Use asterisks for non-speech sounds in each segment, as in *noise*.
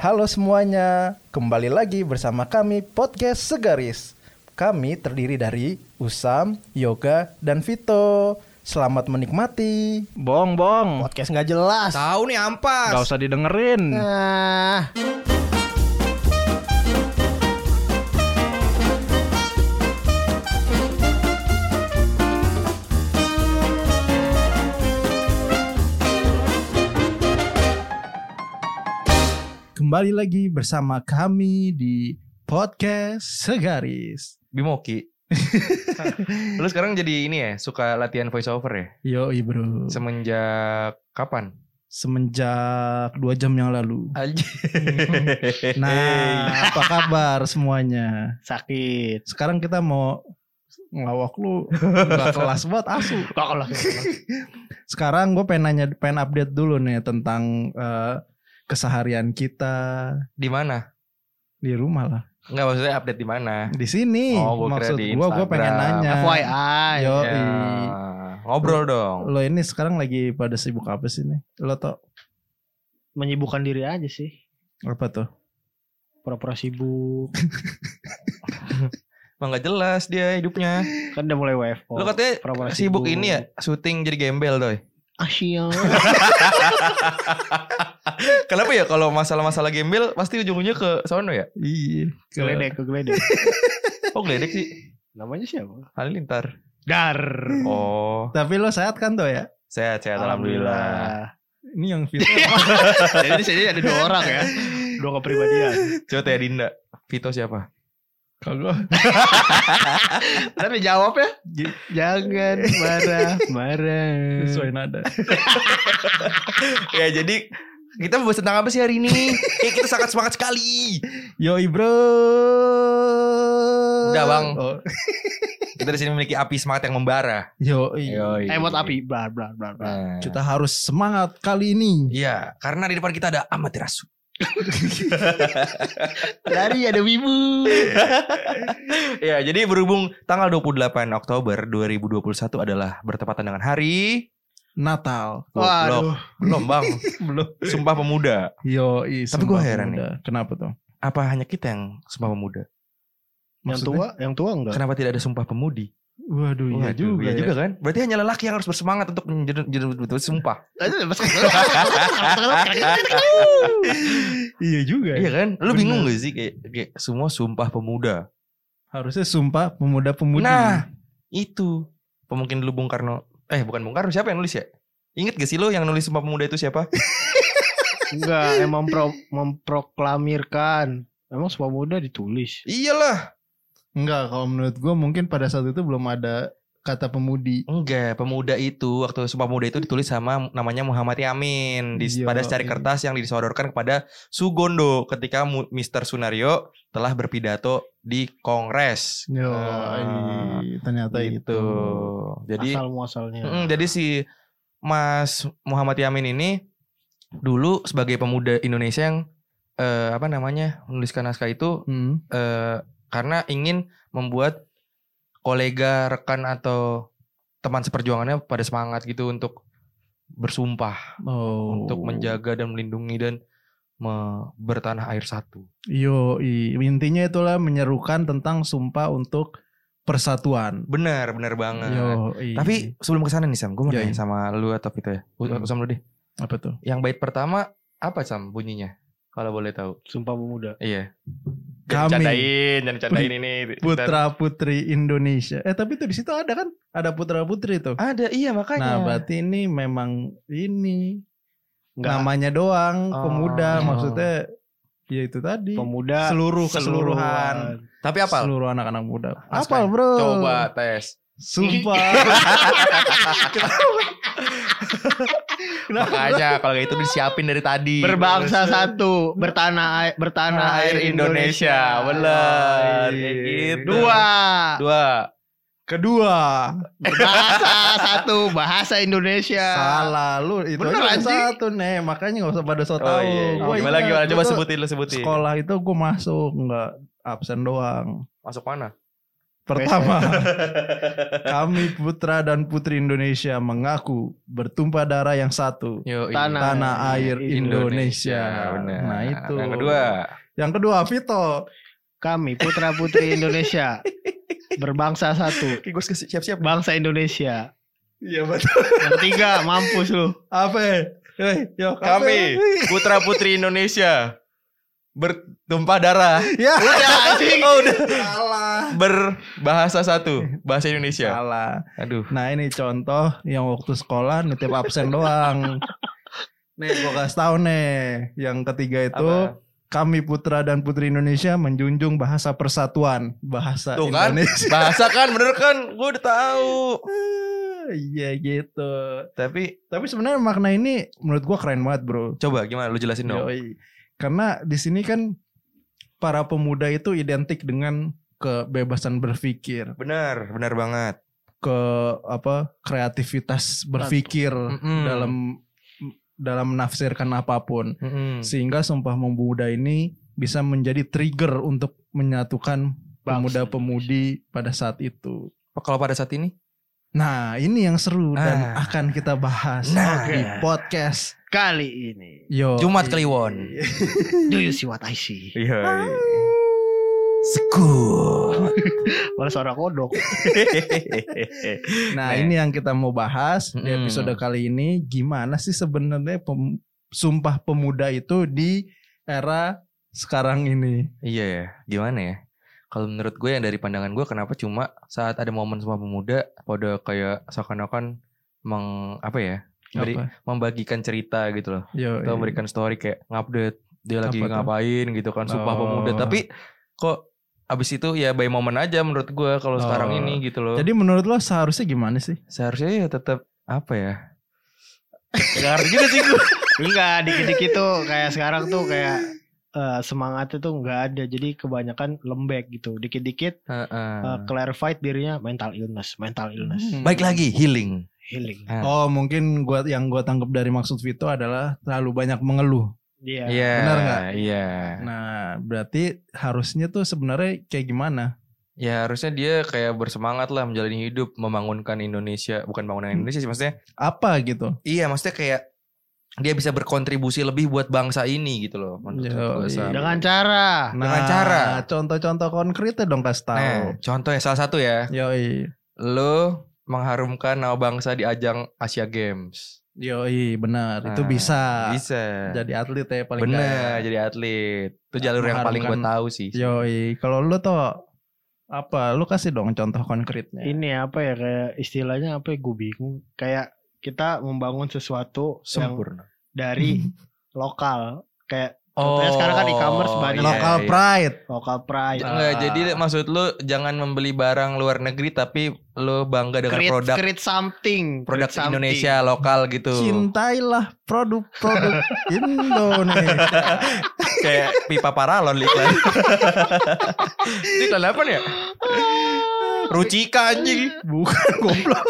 Halo semuanya, kembali lagi bersama kami Podcast Segaris. Kami terdiri dari Usam, Yoga, dan Vito. Selamat menikmati. Bong, bong. Podcast nggak jelas. Tahu nih ampas. Gak usah didengerin. Nah, Kembali lagi bersama kami di Podcast Segaris. Bimoki. *laughs* Lu sekarang jadi ini ya, suka latihan voice over ya? Yoi bro. Semenjak kapan? Semenjak dua jam yang lalu. Aja. *laughs* Nah, apa kabar semuanya? sakit. Sekarang kita mau ngelawak lu Gak *laughs* kelas banget asu Kok lah. Sekarang gue pengen nanya Pengen update dulu nih Tentang eh, Keseharian kita di mana? Di rumah lah Enggak maksudnya update di mana? Di sini Oh, gua Maksud di gue Gue pengen Instagram. nanya FYI. Yo, Ya, ngobrol dong. Lo ini sekarang lagi pada sibuk apa sih nih? Lo tau Menyibukkan diri aja sih. apa tuh? Pura-pura sibuk. *laughs* Emang gak jelas dia hidupnya. Kan udah mulai WFO. Lu katanya Pura-pura sibuk ini ya, syuting jadi gembel doy. Asia. *laughs* Kenapa ya kalau masalah-masalah gembel pasti ujung-ujungnya ke sono ya? Iya Geledek ke geledek. *laughs* Oh geledek sih. Namanya siapa? Halilintar. Dar. Oh, Tapi lo sehat kan tuh ya? sehat-sehat alhamdulillah. Ini yang Vito *laughs* *laughs* Jadi di sini ada dua orang ya. Dua kepribadian. Coba tanya Dinda. Vito siapa? Kalau Tapi jawab ya. Jangan marah, marah. sesuai nada ya jadi kita mau bahas tentang apa sih hari ini? *laughs* Kayak kita sangat semangat sekali. Yoi bro Udah, Bang. oh. *laughs* Kita di sini memiliki api semangat yang membara. Yoi Emot api. Blar, blar, blar, blar. Nah, Kita harus semangat kali ini Iya, karena di depan kita ada Amaterasu. *laughs* Dari ada wibu. ya, jadi berhubung tanggal 28 Oktober 2021 adalah bertepatan dengan hari Natal Waduh. belum bang, *laughs* Belum Sumpah Pemuda. Yoi Tapi Sumpah gua heran Pemuda. Kenapa tuh? Apa hanya kita yang Sumpah Pemuda? Yang Maksudnya? tua, yang tua enggak? Kenapa tidak ada Sumpah Pemudi? Waduh iya juga iya ya juga kan? Berarti hanya lelaki yang harus bersemangat untuk menjadi jadi betul sumpah. *laughs* Iya juga Iya ya kan? Lu bingung gak sih kayak, kayak semua sumpah pemuda? Harusnya sumpah pemuda-pemudi Nah, itu pemungkin dulu Bung Karno. Eh, bukan Bung Karno, siapa yang nulis ya? Ingat gak sih lo yang nulis sumpah pemuda itu siapa? *laughs* Enggak, emang pro, memproklamirkan. Emang semua muda ditulis. Iyalah. Enggak kalau menurut gue mungkin pada saat itu belum ada kata pemudi Enggak, pemuda itu waktu sumpah pemuda itu ditulis sama namanya Muhammad Yamin di Iya, pada secari iya. kertas yang disodorkan kepada Sugondo ketika Mr. Sunario telah berpidato di Kongres. Yo, Ah, ternyata gitu. itu. Jadi Asal muasalnya. Mm, jadi si Mas Muhammad Yamin ini dulu sebagai pemuda Indonesia yang eh, apa namanya menuliskan naskah itu Hmm. eh, karena ingin membuat kolega, rekan atau teman seperjuangannya pada semangat gitu untuk bersumpah Oh. untuk menjaga dan melindungi dan me- bertanah air satu. Yo, intinya itulah menyerukan tentang sumpah untuk persatuan. Benar, benar banget. Yo, Tapi sebelum ke sana nih Sam, gue mau nanya sama lu atau Vito ya. Hmm. Sam lu deh. apa tuh? Yang bait pertama apa Sam bunyinya? Kalau boleh tahu. Sumpah pemuda. Iya. Kami. Jangan candain, jangan candain ini. Putra Putri Indonesia. Eh tapi tuh di situ ada kan? Ada putra putri tuh. Ada, iya Nah, makanya. berarti ini memang ini Enggak. namanya doang Oh. pemuda maksudnya ya itu tadi. Pemuda seluruh keseluruhan. Tapi apa? Seluruh anak-anak muda. Apal, Bro. Coba tes. Sumpah. *laughs* *laughs* *laughs* Makanya kalau kayak itu disiapin dari tadi. Berbangsa satu, bertanah air, bertanah air Indonesia. Bener. Iya. Kayak gitu. Dua. Dua. Kedua. Berbahasa satu, bahasa Indonesia. Salah lu itu Bener, aja satu nih makanya nggak usah pada so Oh, tahu. iya. Gua Gimana gimana? Coba sebutin lu sebutin. Sekolah itu gue masuk nggak absen doang. Masuk mana? Pertama, *laughs* kami putra dan putri Indonesia mengaku bertumpah darah yang satu. Yoi. Tanah. Tanah air Indonesia. benar. Nah itu. Yang kedua. Yang kedua, Vito. Kami putra putri Indonesia berbangsa satu, *laughs* Gue siap-siap. bangsa Indonesia. Iya betul. Yang ketiga, mampus lu. Apa? Hei, yo? Kami putra putri Indonesia bertumpah darah. Ya. Oh, udah. Berbahasa satu, *laughs* bahasa Indonesia. Salah. Aduh. Nah ini contoh yang waktu sekolah nitip absen doang. Nih gue kasih tahu nih. Yang ketiga itu Apa? kami putra dan putri Indonesia menjunjung bahasa persatuan, bahasa Tuh kan, Indonesia. bahasa kan bener kan, gue udah tahu. *laughs* Iya gitu. Tapi Tapi sebenarnya makna ini menurut gua keren banget bro. coba gimana lu jelasin dong. Yoi. Karena di sini kan para pemuda itu identik dengan kebebasan berpikir, Benar, benar banget. ke apa kreativitas berpikir Mm-mm. dalam dalam menafsirkan apa pun. Mm-mm. Sehingga Sumpah Pemuda ini bisa menjadi trigger untuk menyatukan pemuda-pemudi pada saat itu. Kalau pada saat ini? Nah, ini yang seru dan Ah. akan kita bahas Nah. di podcast Kali ini, Yo. Jumat Kliwon. *laughs* do you see what I see? Iya. Sekut. *laughs* Malah suara kodok. *laughs* Nah, Nah. ini yang kita mau bahas di Mm-mm. episode kali ini. Gimana sih sebenarnya pem- Sumpah Pemuda itu di era sekarang ini? Iya ya, gimana ya? Kalau menurut gue yang dari pandangan gue kenapa cuma saat ada momen semua pemuda pada kayak seakan-akan meng apa ya? Beri, Apa? membagikan cerita gitu loh. Yo, Atau iya. memberikan story kayak ngupdate dia lagi Apa tuh? ngapain gitu kan sumpah Oh. pemuda. Tapi kok abis itu ya by momen aja menurut gue kalau Oh. sekarang ini gitu loh. Jadi menurut lo seharusnya gimana sih? seharusnya ya tetap apa ya? Gak ngerti juga sih gue. Enggak, dikit-dikit tuh kayak sekarang tuh kayak eh, semangatnya tuh nggak ada. Jadi kebanyakan lembek gitu. Dikit-dikit Heeh. eh, clarified dirinya mental illness, mental illness, Hmm. Baik lagi healing. healing. Ah. Oh, mungkin gua yang gua tangkap dari maksud Vito adalah terlalu banyak mengeluh. Iya. Iya. benar nggak? Iya. Nah, berarti harusnya tuh sebenarnya kayak gimana? Ya harusnya dia kayak bersemangat lah menjalani hidup, membangunkan Indonesia, bukan bangunan Hmm. Indonesia sih maksudnya. Apa gitu? Iya, maksudnya kayak dia bisa berkontribusi lebih buat bangsa ini gitu loh. menurut iya. Dengan cara Dengan cara. Nah, contoh-contoh konkretnya dong kasih tahu. Nah, contoh ya salah satu ya, Yoi. lo mengharumkan nama bangsa di ajang Asia Games. Yoi, benar. itu Nah, bisa. Bisa. Jadi atlet ya paling Bener, nggak ya. jadi atlet. Itu jalur yang paling gue tahu sih. Yoi, kalau lu tuh apa? Lu kasih dong contoh konkretnya. ini apa ya kayak istilahnya apa ya gue bingung. Kayak kita membangun sesuatu yang Sempurna. dari *laughs* lokal. Kayak Contohnya sekarang kan e-commerce banyak. Local iya. pride. lokal pride. Enggak, Ah. jadi maksud lu jangan membeli barang luar negeri tapi lu bangga dengan create, produk create something. produk create something. Indonesia lokal gitu. Cintailah produk-produk *laughs* Indonesia. Kayak pipa paralon iklan. *laughs* Ini iklan apa nih ya? Rucika anjing. *laughs* Bukan goblok.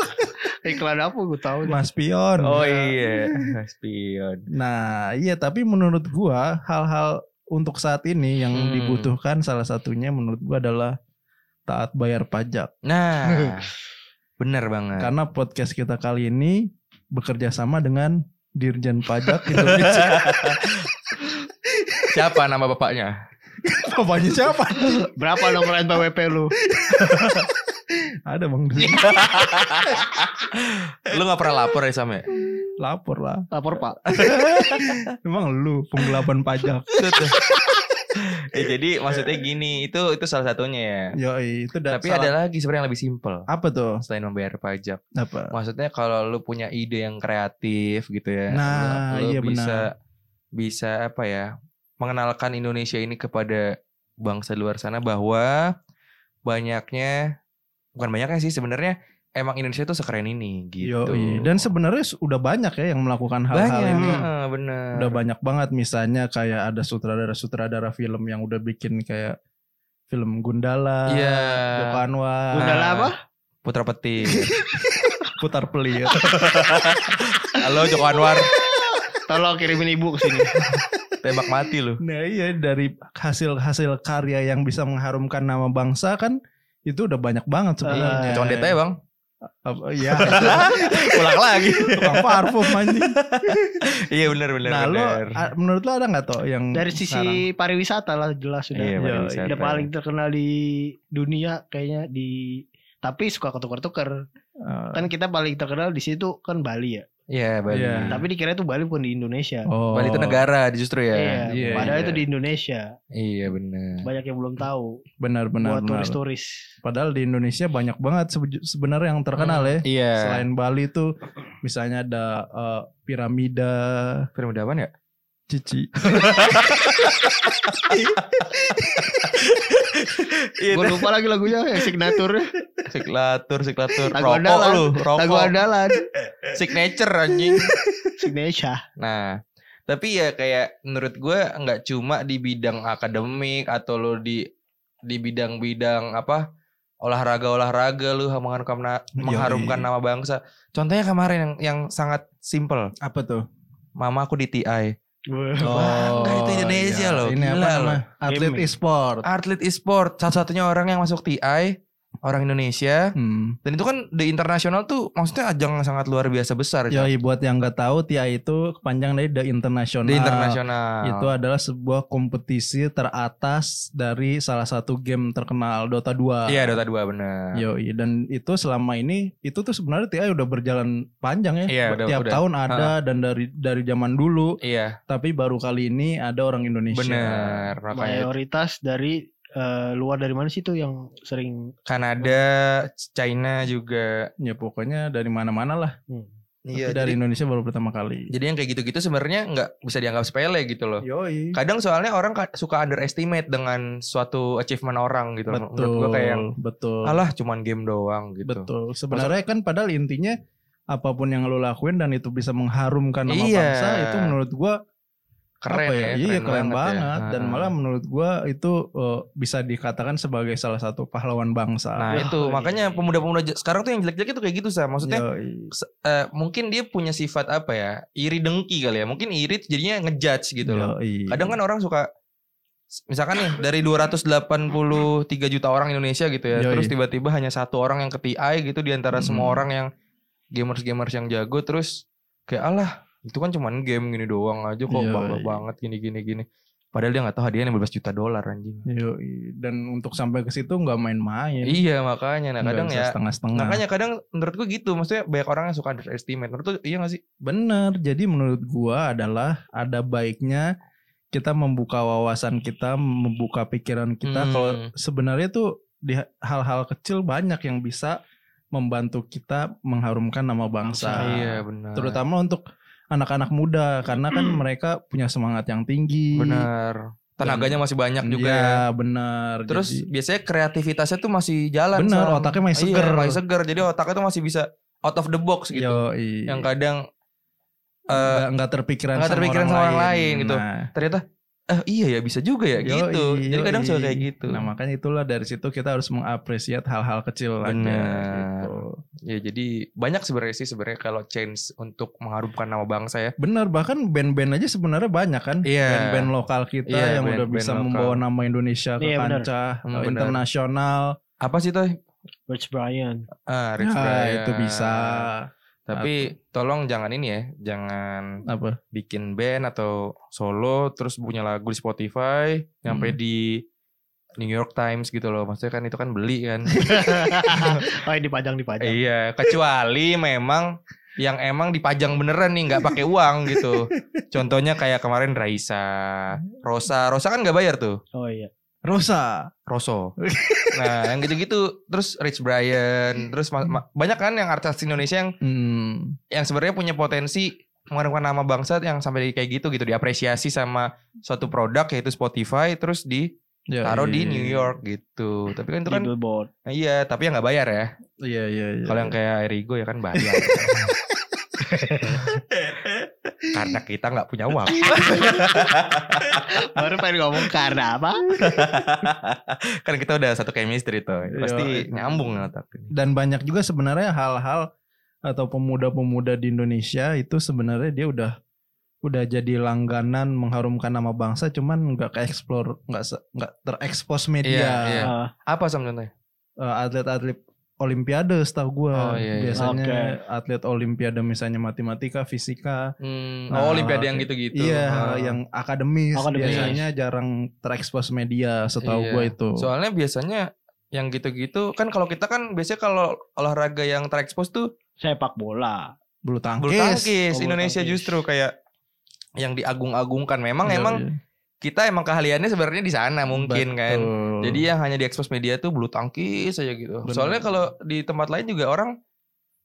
Iklan apa gue tahu deh. Mas Pion. Oh iya, spion. Nah, iya tapi menurut gua hal-hal untuk saat ini yang Hmm. dibutuhkan salah satunya menurut gua adalah taat bayar pajak. Nah, *laughs* bener banget. Karena podcast kita kali ini bekerja sama dengan Dirjen Pajak Indonesia. *laughs* Siapa nama bapaknya? Bapaknya siapa? Berapa nomor NPWP lu? Ada Bang. *laughs* Lu gak pernah lapor ya Sam ya? Lapor lah. Lapor pak. *laughs* Emang lu penggelapan pajak. *laughs* Ya, jadi maksudnya gini, itu itu salah satunya ya. Yoi, itu Tapi salah- ada lagi sebenarnya yang lebih simpel apa tuh? selain membayar pajak. Apa? Maksudnya kalau lu punya ide yang kreatif gitu ya, Nah, lu, lu iya bisa benar. bisa apa ya? Mengenalkan Indonesia ini kepada bangsa luar sana bahwa banyaknya bukan banyaknya sih sebenarnya emang Indonesia tuh sekeren ini gitu. Yoi. Dan sebenarnya udah banyak ya yang melakukan hal-hal banyak, ini. heeh, bener. Udah banyak banget misalnya kayak ada sutradara-sutradara film yang udah bikin kayak film Gundala, Iya. Joko Anwar, Gundala apa? Putra Petir. *laughs* Putar Pelir. *laughs* Halo Joko Anwar, Tolong kirimin ibu ke sini. *laughs* tembak mati lu. nah iya dari hasil-hasil karya yang bisa mengharumkan nama bangsa kan itu udah banyak banget sebenarnya. Eh, Condet aja bang. Apa- Iya, *laughs* Ulang lagi. tukang parfum anjing. iya benar benar. Nah, lo menurut lo ada nggak toh yang Dari sekarang? sisi pariwisata lah jelas sudah. Iya, Iya, pariwisata. Udah paling terkenal di dunia kayaknya di tapi suka ketukar-tukar. Eh, Kan kita paling terkenal di situ kan Bali ya. Iya Bali. Iya. Tapi dikira itu Bali bukan di Indonesia. oh, Bali itu negara justru ya. Iya, Iya, padahal iya. itu di Indonesia. Iya benar. Banyak yang belum tahu Benar-benar. buat turis-turis. Padahal di Indonesia banyak banget sebe- sebenarnya yang terkenal ya. Iya. Selain Bali itu misalnya ada eh, piramida Piramida apaan ya? Cici. Iya. Gue lupa lagi lagunya yang signature. Siklatur, siklatur. Lagu Rokok andalan. lu, Lagu rokok. andalan. Signature anjing. Signature. Nah, tapi ya kayak menurut gue nggak cuma di bidang akademik atau lo di di bidang-bidang apa olahraga-olahraga lu mengharumkan mengharumkan nama bangsa. Contohnya kemarin yang yang sangat simple, Apa tuh? mama aku di TI. Wah. Bangga itu Indonesia iya. loh, Ini gila apa loh. Atlet e-sport. Atlet e-sport, satu-satunya orang yang masuk TI, orang Indonesia. Hmm. Dan itu kan di internasional tuh maksudnya ajang yang sangat luar biasa besar. Cak. Yoi buat yang nggak tahu TI itu kepanjang dari The International. Di internasional. Itu adalah sebuah kompetisi teratas dari salah satu game terkenal Dota 2. Iya Dota 2 bener. Yoi dan itu selama ini itu tuh sebenarnya TI udah berjalan panjang ya. Iya, udah- Tiap udah. tahun ada dan dari dari zaman dulu, Iya tapi baru kali ini ada orang Indonesia. bener. Makanya Mayoritas dari eh, luar dari mana sih tuh yang sering Kanada, China juga. Ya pokoknya dari mana-mana lah. Iya, Tapi dari jadi, Indonesia baru pertama kali. jadi yang kayak gitu-gitu sebenarnya nggak bisa dianggap sepele gitu loh. Yoi. Kadang soalnya orang ka- suka underestimate dengan suatu achievement orang gitu. loh. Menurut Betul. gua kayak yang betul. alah cuman game doang gitu. Betul. Sebenarnya kan padahal intinya apa pun yang lo lakuin dan itu bisa mengharumkan nama Iya. bangsa itu menurut gua Keren apa ya, Iya keren, banget, ya. dan malah menurut gua itu eh, bisa dikatakan sebagai salah satu pahlawan bangsa. Nah Wah, itu iya. makanya pemuda-pemuda j- sekarang tuh yang jelek-jelek itu kayak gitu sah. Maksudnya Yoi. eh, mungkin dia punya sifat apa ya? Iri dengki kali ya. Mungkin iri jadinya ngejudge gitu loh. Yoi. Kadang kan orang suka misalkan nih dari 283 juta orang Indonesia gitu ya. Yoi. Terus tiba-tiba hanya satu orang yang ke TI gitu di antara semua orang yang gamers-gamers yang jago terus kayak alah itu kan cuman game gini doang aja kok Yoi. bangga banget gini gini gini. Padahal dia nggak tahu hadiahnya 15 juta dolar anjing. Yoi. Dan untuk sampai ke situ nggak main-main. Iya makanya nah kadang ya setengah-setengah. makanya kadang menurut gue gitu maksudnya banyak orang yang suka underestimate menurut tuh iya gak sih Bener. Jadi menurut gua adalah ada baiknya kita membuka wawasan kita, membuka pikiran kita. Hmm. Kalau sebenarnya tuh di hal-hal kecil banyak yang bisa membantu kita mengharumkan nama bangsa. iya benar Terutama untuk anak-anak muda karena kan mereka punya semangat yang tinggi. benar tenaganya masih banyak juga Iya, ya. benar. terus Jadi, biasanya kreativitasnya tuh masih jalan Benar, otaknya masih Iya, seger. masih seger jadi otaknya tuh masih bisa out of the box gitu yoi. yang kadang eh, nggak, nggak terpikiran nggak sama terpikiran orang sama orang lain, lain gitu. Nah, ternyata eh iya ya bisa juga ya yoi, gitu jadi kadang suka yoi. kayak gitu Nah makanya itulah dari situ kita harus mengapresiat hal-hal kecil aja. Gitu. ya jadi banyak sebenarnya sih sebenarnya kalau change untuk mengharumkan nama bangsa ya Benar bahkan band-band aja sebenarnya banyak kan. Iya. Band-band lokal kita Iya, yang udah band-band bisa lokal. membawa nama Indonesia ke Iya, benar. kancah Hmm, eh, benar. internasional. apa sih tuh Rich Brian. ah Rich Ya, Brian. itu bisa. Tapi tolong jangan ini ya, jangan Apa? bikin band atau solo terus punya lagu di Spotify nyampe Hmm. di New York Times gitu loh. Maksudnya kan itu kan beli kan. *laughs* oh ini dipajang dipajang. iya, kecuali memang yang emang dipajang beneran nih nggak pakai uang gitu. *laughs* Contohnya kayak kemarin Raisa, Rosa, Rosa kan nggak bayar tuh. Oh iya. Rosa. Roso. *laughs* Nah, yang gitu-gitu. Terus Rich Brian, terus banyak kan yang artis Indonesia yang Hmm. yang sebenarnya punya potensi mengharumkan nama bangsa yang sampai kayak gitu gitu diapresiasi sama suatu produk yaitu Spotify terus Ya, ditaruh iya, di iya. New York gitu. Tapi kan itu Di kan billboard. iya, tapi yang nggak bayar ya. Iya iya iya. Kalau yang kayak Erigo ya kan bayar. *laughs* Karena kita nggak punya uang. *laughs* Baru pengen ngomong karena apa? *laughs* kan kita udah satu chemistry tuh. Pasti Iya. nyambung otak. dan banyak juga sebenarnya hal-hal atau pemuda-pemuda di Indonesia itu sebenarnya dia udah udah jadi langganan mengharumkan nama bangsa cuman nggak ke explore nggak nggak terekspos media Iya, iya. Apa Sam contohnya? eh, atlet-atlet olimpiade setahu gua Oh, iya, iya. biasanya Oke. atlet olimpiade misalnya matematika fisika Hmm, Nah, oh Olimpiade yang gitu-gitu. iya Ah. yang akademis, Akademis. biasanya jarang terekspos media setahu Iya. gua itu Soalnya biasanya yang gitu-gitu kan kalau kita kan biasanya kalau olahraga yang terekspos tuh Sepak bola. bulu tangkis, bulu tangkis. Oh, bulu Indonesia tangkis. justru kayak yang diagung-agungkan. Memang Iya, emang iya. Kita emang keahliannya sebenarnya di sana mungkin kan. Betul. Jadi yang hanya diekspos media tuh bulu tangkis aja gitu. Bener. Soalnya kalau di tempat lain juga orang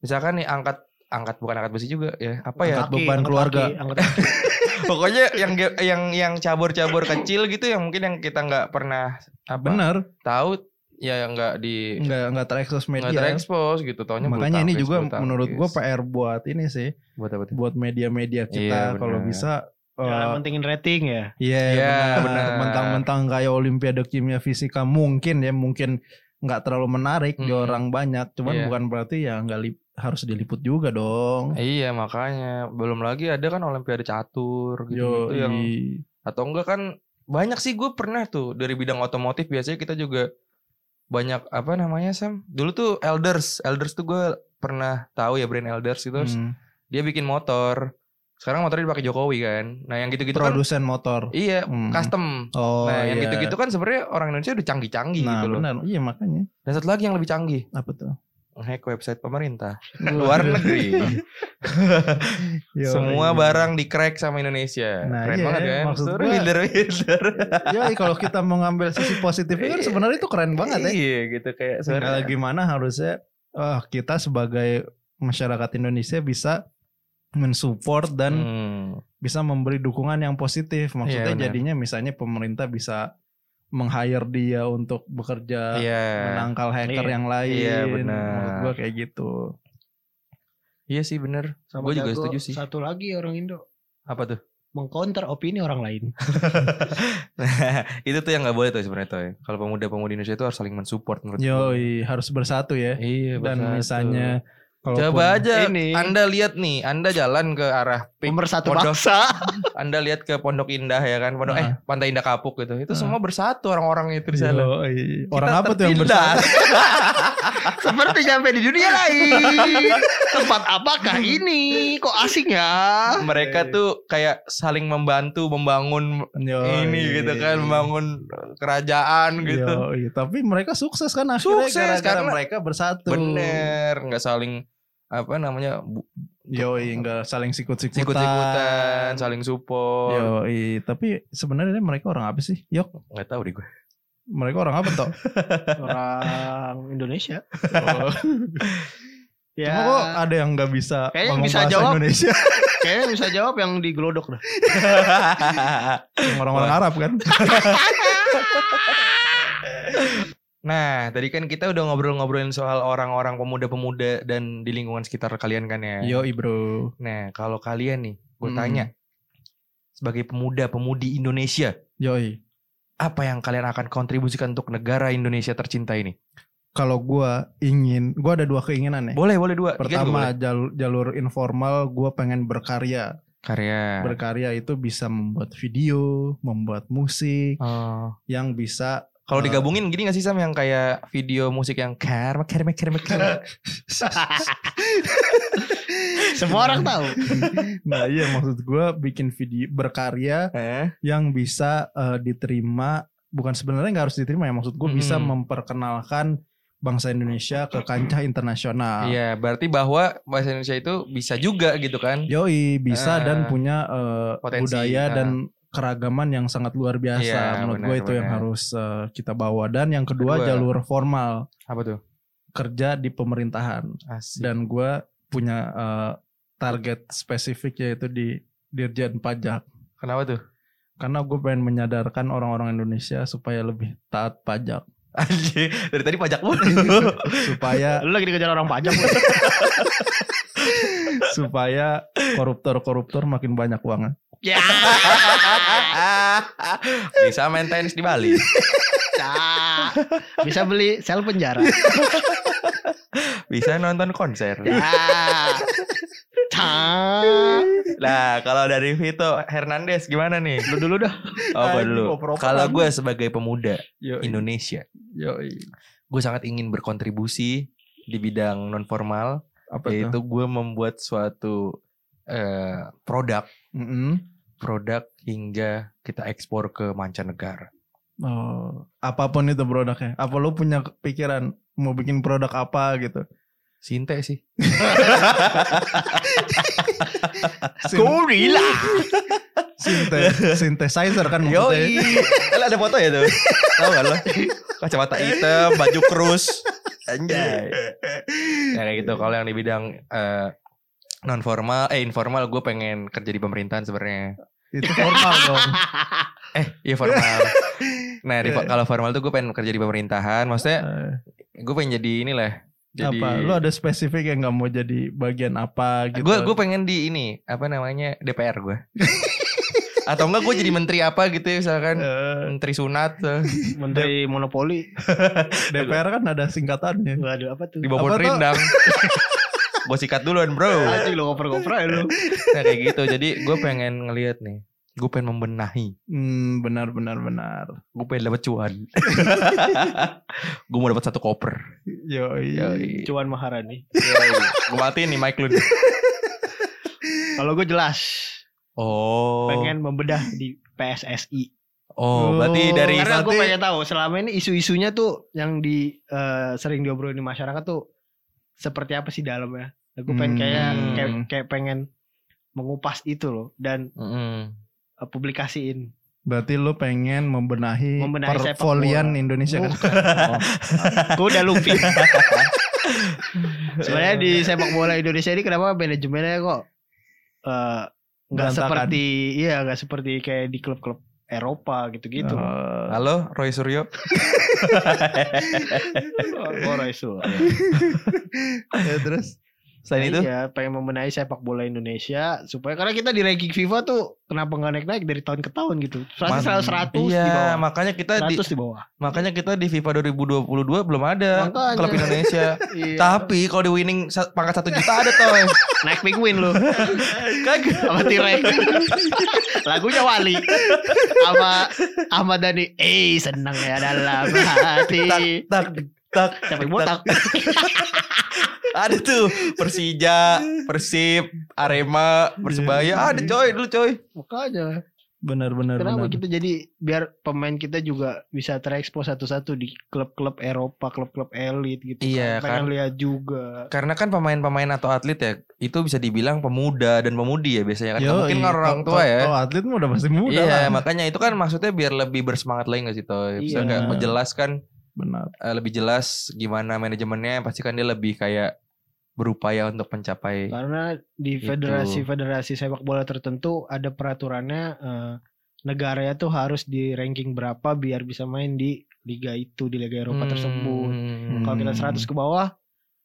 misalkan nih angkat angkat bukan angkat besi juga ya. Apa ya? Angkat beban keluarga. kaki, angkat kaki. *laughs* Pokoknya yang yang yang cabur-cabur kecil gitu yang mungkin yang kita nggak pernah apa bener tahu ya nggak di nggak nggak terekspos nggak media terekspos gitu taunya makanya ini juga menurut gua PR buat ini sih buat apa tuh? buat media-media kita Iya, kalau bisa Jangan eh, mentingin rating ya. Iya Iya, benar. benar. Mentang-mentang kayak Olimpiade Kimia Fisika mungkin ya mungkin nggak terlalu menarik di Mm-mm. orang banyak, cuman Iya. bukan berarti ya nggak lip- harus diliput juga dong. Iya makanya belum lagi ada kan olimpiade catur gitu, Yo, yang i- atau enggak kan banyak sih gue pernah tuh dari bidang otomotif biasanya kita juga banyak apa namanya Sam dulu tuh Elders Elders tuh gue pernah tahu ya brand Elders itu Hmm. dia bikin motor sekarang motornya dipakai Jokowi kan nah yang gitu-gitu kan produsen motor. iya Hmm. custom Oh, nah yang iya. gitu-gitu kan sebenarnya orang Indonesia udah canggih-canggih Nah, gitu loh benar. Iya makanya. dan satu lagi yang lebih canggih Apa tuh? hack website pemerintah luar negeri *laughs* Yo, semua iya. barang di crack sama Indonesia Nah, keren iya, banget kan maksud Suruh gua- builder-builder. *laughs* Ya kalau kita mau ngambil sisi positifnya kan sebenarnya itu keren banget ya. Iya gitu kayak sebenarnya. gimana harusnya eh, kita sebagai masyarakat Indonesia bisa mensupport dan Hmm. bisa memberi dukungan yang positif. Maksudnya Iya, benar. jadinya misalnya pemerintah bisa meng-hire dia untuk bekerja Iya. menangkal hacker Iya. yang lain. Iya, benar. Menurut gua kayak gitu. Iya sih bener. Sama Gue juga setuju sih. Satu lagi orang Indo Apa tuh? mengcounter opini orang lain. *laughs* Nah, itu tuh yang nggak boleh tuh sebenarnya tuh. Kalau pemuda-pemudi Indonesia itu harus saling mensupport menurut gue. Yoi, harus bersatu ya. Iya. Dan bersatu. misalnya kalaupun- Coba aja Ini. Anda lihat nih, Anda jalan ke arah pik, Pemersatu pondok, bangsa. *laughs* Anda lihat ke Pondok Indah ya kan, Pondok eh Ah. Pantai Indah Kapuk gitu. Itu Ah. semua bersatu orang-orang itu di sana. Kita Orang apa tuh yang bersatu? *laughs* Seperti sampai di dunia lain. Tempat apakah ini? Kok asing ya? Mereka tuh kayak saling membantu membangun Yoi. ini gitu kan, membangun kerajaan gitu. Yoi. Tapi mereka sukses kan akhirnya Sukses, gara-gara karena- mereka bersatu. Bener, nggak saling apa namanya bu- Yoi, enggak saling sikut-sikutan. sikut-sikutan, saling support. Yoi, tapi sebenarnya mereka orang apa sih? Yok, Nggak tahu deh gue. mereka orang apa toh? *laughs* Orang Indonesia. *laughs* Ya. Cuma kok ada yang nggak bisa Kayaknya ngomong bisa bahasa jawab. Indonesia *laughs* Kayaknya bisa jawab yang di Glodok dah. yang orang-orang Arab kan? Nah, tadi kan kita udah ngobrol-ngobrolin soal orang-orang pemuda-pemuda dan di lingkungan sekitar kalian kan ya. Yoi bro. Nah, kalau kalian nih, gue Hmm. tanya sebagai pemuda-pemudi Indonesia, Yoi. apa yang kalian akan kontribusikan untuk negara Indonesia tercinta ini? Kalau gua ingin, gua ada dua keinginan nih. Boleh, boleh dua. Pertama boleh. jalur, jalur informal, gua pengen berkarya. karya. Berkarya itu bisa membuat video, membuat musik Oh. yang bisa Kalau Eh. digabungin gini gak sih Sam yang kayak video musik yang karma karma karma karma. *laughs* Semua orang tahu. *laughs* Nah iya maksud gue bikin video berkarya Eh? yang bisa eh, diterima bukan sebenarnya nggak harus diterima ya maksud gue bisa Mm-mm. memperkenalkan bangsa Indonesia ke kancah internasional. Iya, berarti bahwa bahasa Indonesia itu bisa juga gitu kan? Yoi bisa Ah. dan punya eh, Potensi, budaya ah. dan keragaman yang sangat luar biasa. Iya, Menurut gue itu yang benar. harus eh, kita bawa dan yang kedua, Kedua. jalur formal Apa tuh? kerja di pemerintahan Asik. dan gue punya eh, target spesifik yaitu di Dirjen Pajak. Kenapa tuh? Karena gue pengen menyadarkan orang-orang Indonesia supaya lebih taat pajak. Anjir, dari tadi pajak mulu. *laughs* Supaya Lu lagi dikejar orang pajak. *laughs* supaya koruptor-koruptor makin banyak uangnya. Ya. *laughs* Bisa main tenis di Bali. Bisa beli sel penjara. Bisa nonton konser. Ya. Nah, kalau dari Vito Hernandez gimana nih? Lu dulu dah. Oh, gue dulu. Kalau gue sebagai pemuda Indonesia, Yoi. gue sangat ingin berkontribusi di bidang non formal Apa yaitu gue membuat suatu eh, produk Mm-mm. Produk hingga kita ekspor ke mancanegara. Oh, apa pun itu produknya. Apa lu punya pikiran mau bikin produk apa gitu? Sinte sih. *laughs* Gorilla. sinte- synthesizer kan maksudnya. Yoi. Eh, ada foto ya tuh. Tahu gak lo? Kacamata hitam, baju krus. Anjay. *laughs* Ya kayak gitu. Kalau yang di bidang non formal, eh informal, gue pengen kerja di pemerintahan sebenarnya. Itu formal dong. *laughs* Eh, iya formal. *laughs* Nah, di, kalau formal tuh gue pengen kerja di pemerintahan. Maksudnya, Eh, gue pengen jadi inilah. Jadi, apa? Lu ada spesifik yang nggak mau jadi bagian apa gitu? gue gue pengen di ini apa namanya DPR gue. *laughs* Atau enggak gue jadi menteri apa gitu ya misalkan Eh, menteri sunat Menteri monopoli. DPR kan ada singkatannya. Waduh apa tuh? di bawah rindang. Gue sikat duluan bro. Anjing lo ngoper-ngoper ya lu. Nah kayak gitu. Jadi gue pengen ngelihat nih. Gue pengen membenahi. Hmm, benar benar benar. Gue pengen dapat cuan. *laughs* gue mau dapat satu koper. Yoi. Yoi. Cuan Maharani. Gue matiin nih mic lu nih. *laughs* Kalau gue jelas Oh. pengen membedah di PSSI. Oh, berarti Oh. dari Karena gue pengen tahu selama ini isu-isunya tuh yang di eh, sering diobrolin di masyarakat tuh seperti apa sih dalamnya. Gue pengen kayak, Hmm. kayak kayak pengen mengupas itu loh dan Mm-mm. eh, publikasiin. Berarti lu pengen membenahi, Membenahi bola. Indonesia kan? Bukan. *laughs* Gue udah lupa. *laughs* Sebenarnya di sepak bola Indonesia ini kenapa manajemennya kok eh, nggak Berantakan. seperti iya nggak seperti kayak di klub-klub Eropa gitu-gitu. Eh, Halo, Roy Suryo. Oh, oh, Raisul. ya, terus Selain itu, Iya, pengen membenahi sepak bola Indonesia supaya karena kita di ranking FIFA tuh kenapa nggak naik-naik dari tahun ke tahun gitu. Mas- Seratus seratus di iya, bawah. makanya kita di Seratus di bawah. makanya kita di FIFA 2022 belum ada Makanya. klub Indonesia. *laughs* Iya. Tapi kalau di winning pangkat satu juta ada toh. *laughs* naik penguin lu. Kagak. sama T-Rex. *laughs* Lagunya Wali. Sama Ahmad Dhani. Eh, senang ya dalam hati. Tak tak Sampai botak. Ada tuh Persija, Persib, Arema, Persebaya ada coy dulu coy. Makanya. benar-benar Kenapa benar. kita jadi biar pemain kita juga bisa terekspos satu-satu di klub-klub Eropa, klub-klub elit gitu. Iya, kan. Pengen kan. lihat juga. Karena kan pemain-pemain atau atlet ya itu bisa dibilang pemuda dan pemudi ya biasanya kan. Yoi, mungkin kan orang tua ya. Kalau atlet mah udah pasti muda Iya, lah. makanya itu kan maksudnya biar lebih bersemangat lagi gak sih Toy? Bisa Iya. nggak menjelaskan Benar. eh, lebih jelas gimana manajemennya pasti kan dia lebih kayak berupaya untuk mencapai Karena di federasi-federasi sepak bola tertentu ada peraturannya eh, negaranya tuh harus di ranking berapa biar bisa main di liga itu di liga Eropa Hmm. tersebut. Kalau kita 100 ke bawah,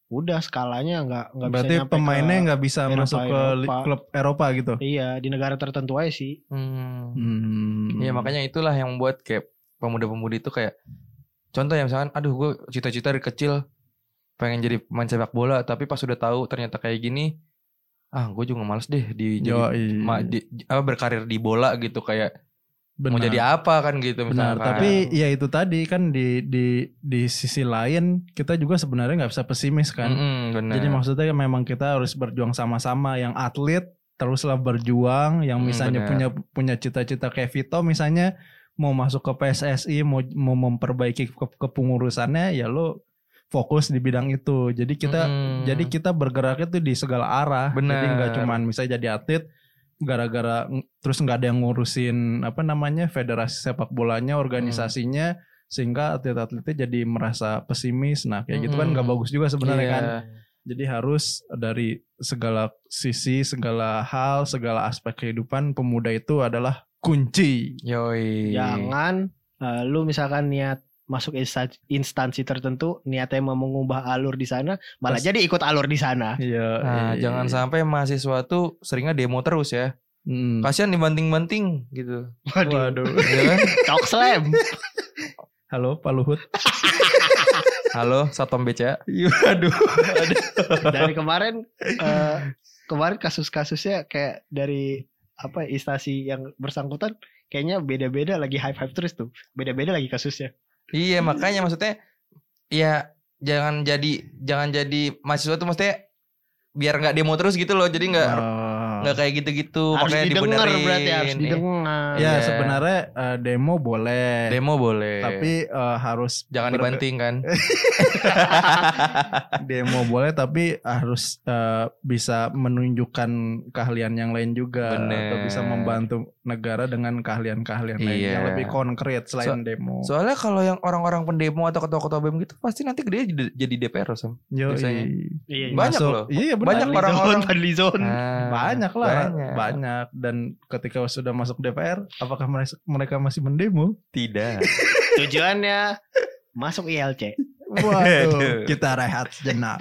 udah skalanya nggak nggak bisa Berarti pemainnya nggak bisa Eropa, masuk ke Eropa. klub Eropa gitu. iya di negara tertentu aja sih. Hmm. Hmm. Iya makanya itulah yang membuat kayak pemuda-pemudi itu kayak contoh ya misalkan aduh gue cita-cita dari kecil pengen jadi pemain sepak bola tapi pas udah tahu ternyata kayak gini ah gue juga males deh di jadi Yoi. ma- di- apa berkarir di bola gitu kayak mau Benar. jadi apa kan gitu Benar, misalkan. tapi ya itu tadi kan di di di sisi lain kita juga sebenarnya nggak bisa pesimis kan. Mm-mm, benar. Jadi maksudnya memang kita harus berjuang sama-sama. Yang atlet teruslah berjuang. Yang Hmm, misalnya benar. punya punya cita-cita kayak Vito misalnya mau masuk ke PSSI, mau mau memperbaiki ke- kepengurusannya, ya lo fokus di bidang itu. Jadi kita Mm-mm. jadi kita bergerak itu di segala arah. Jadi Benar. nggak cuman misalnya jadi atlet gara-gara terus nggak ada yang ngurusin apa namanya federasi sepak bolanya, organisasinya sehingga atlet-atletnya jadi merasa pesimis. Nah kayak gitu kan nggak bagus juga sebenarnya Iya. kan. Jadi harus dari segala sisi, segala hal, segala aspek kehidupan pemuda itu adalah kunci. Yoi. Jangan eh, lu misalkan niat masuk insta- instansi tertentu niatnya mau mengubah alur di sana malah Pas- jadi ikut alur di sana. Iya. Nah, iya, jangan iya. sampai mahasiswa tuh seringnya demo terus ya. Hmm. Kasihan dibanting-banting gitu. Waduh. Waduh. *laughs* Iya kan? Talk slam. Halo Pak Luhut. *laughs* Halo, Satpam BCA. Waduh. *laughs* Dari kemarin eh, kemarin kasus-kasusnya kayak dari apa instansi yang bersangkutan kayaknya beda-beda lagi hype-hype terus tuh. Beda-beda lagi kasusnya. Iya makanya maksudnya ya jangan jadi jangan jadi mahasiswa tuh maksudnya biar nggak demo terus gitu loh jadi nggak Oh. Nggak kayak gitu-gitu harus makanya didengar dibenerin berarti harus Iya. didengar. Ya Iya. sebenarnya eh, demo boleh, demo boleh tapi eh, harus jangan dibanting kan *laughs* demo boleh tapi harus eh, bisa menunjukkan keahlian yang lain juga Bener. atau bisa membantu negara dengan keahlian-keahlian lain Iya. yang lebih konkret selain demo. soalnya kalau yang orang-orang pendemo atau ketua-ketua BEM gitu pasti nanti gede jadi, DPR Sam biasanya. Iya, iya. Banyak Masuk- loh. Iya benar. Banyak orang-orang- Fadlizon. Nah, banyak lah, banyak. banyak. Dan ketika sudah masuk DPR, apakah mereka, masih mendemo? tidak Tujuannya masuk ILC. Waduh, Aduh. *laughs* kita rehat sejenak.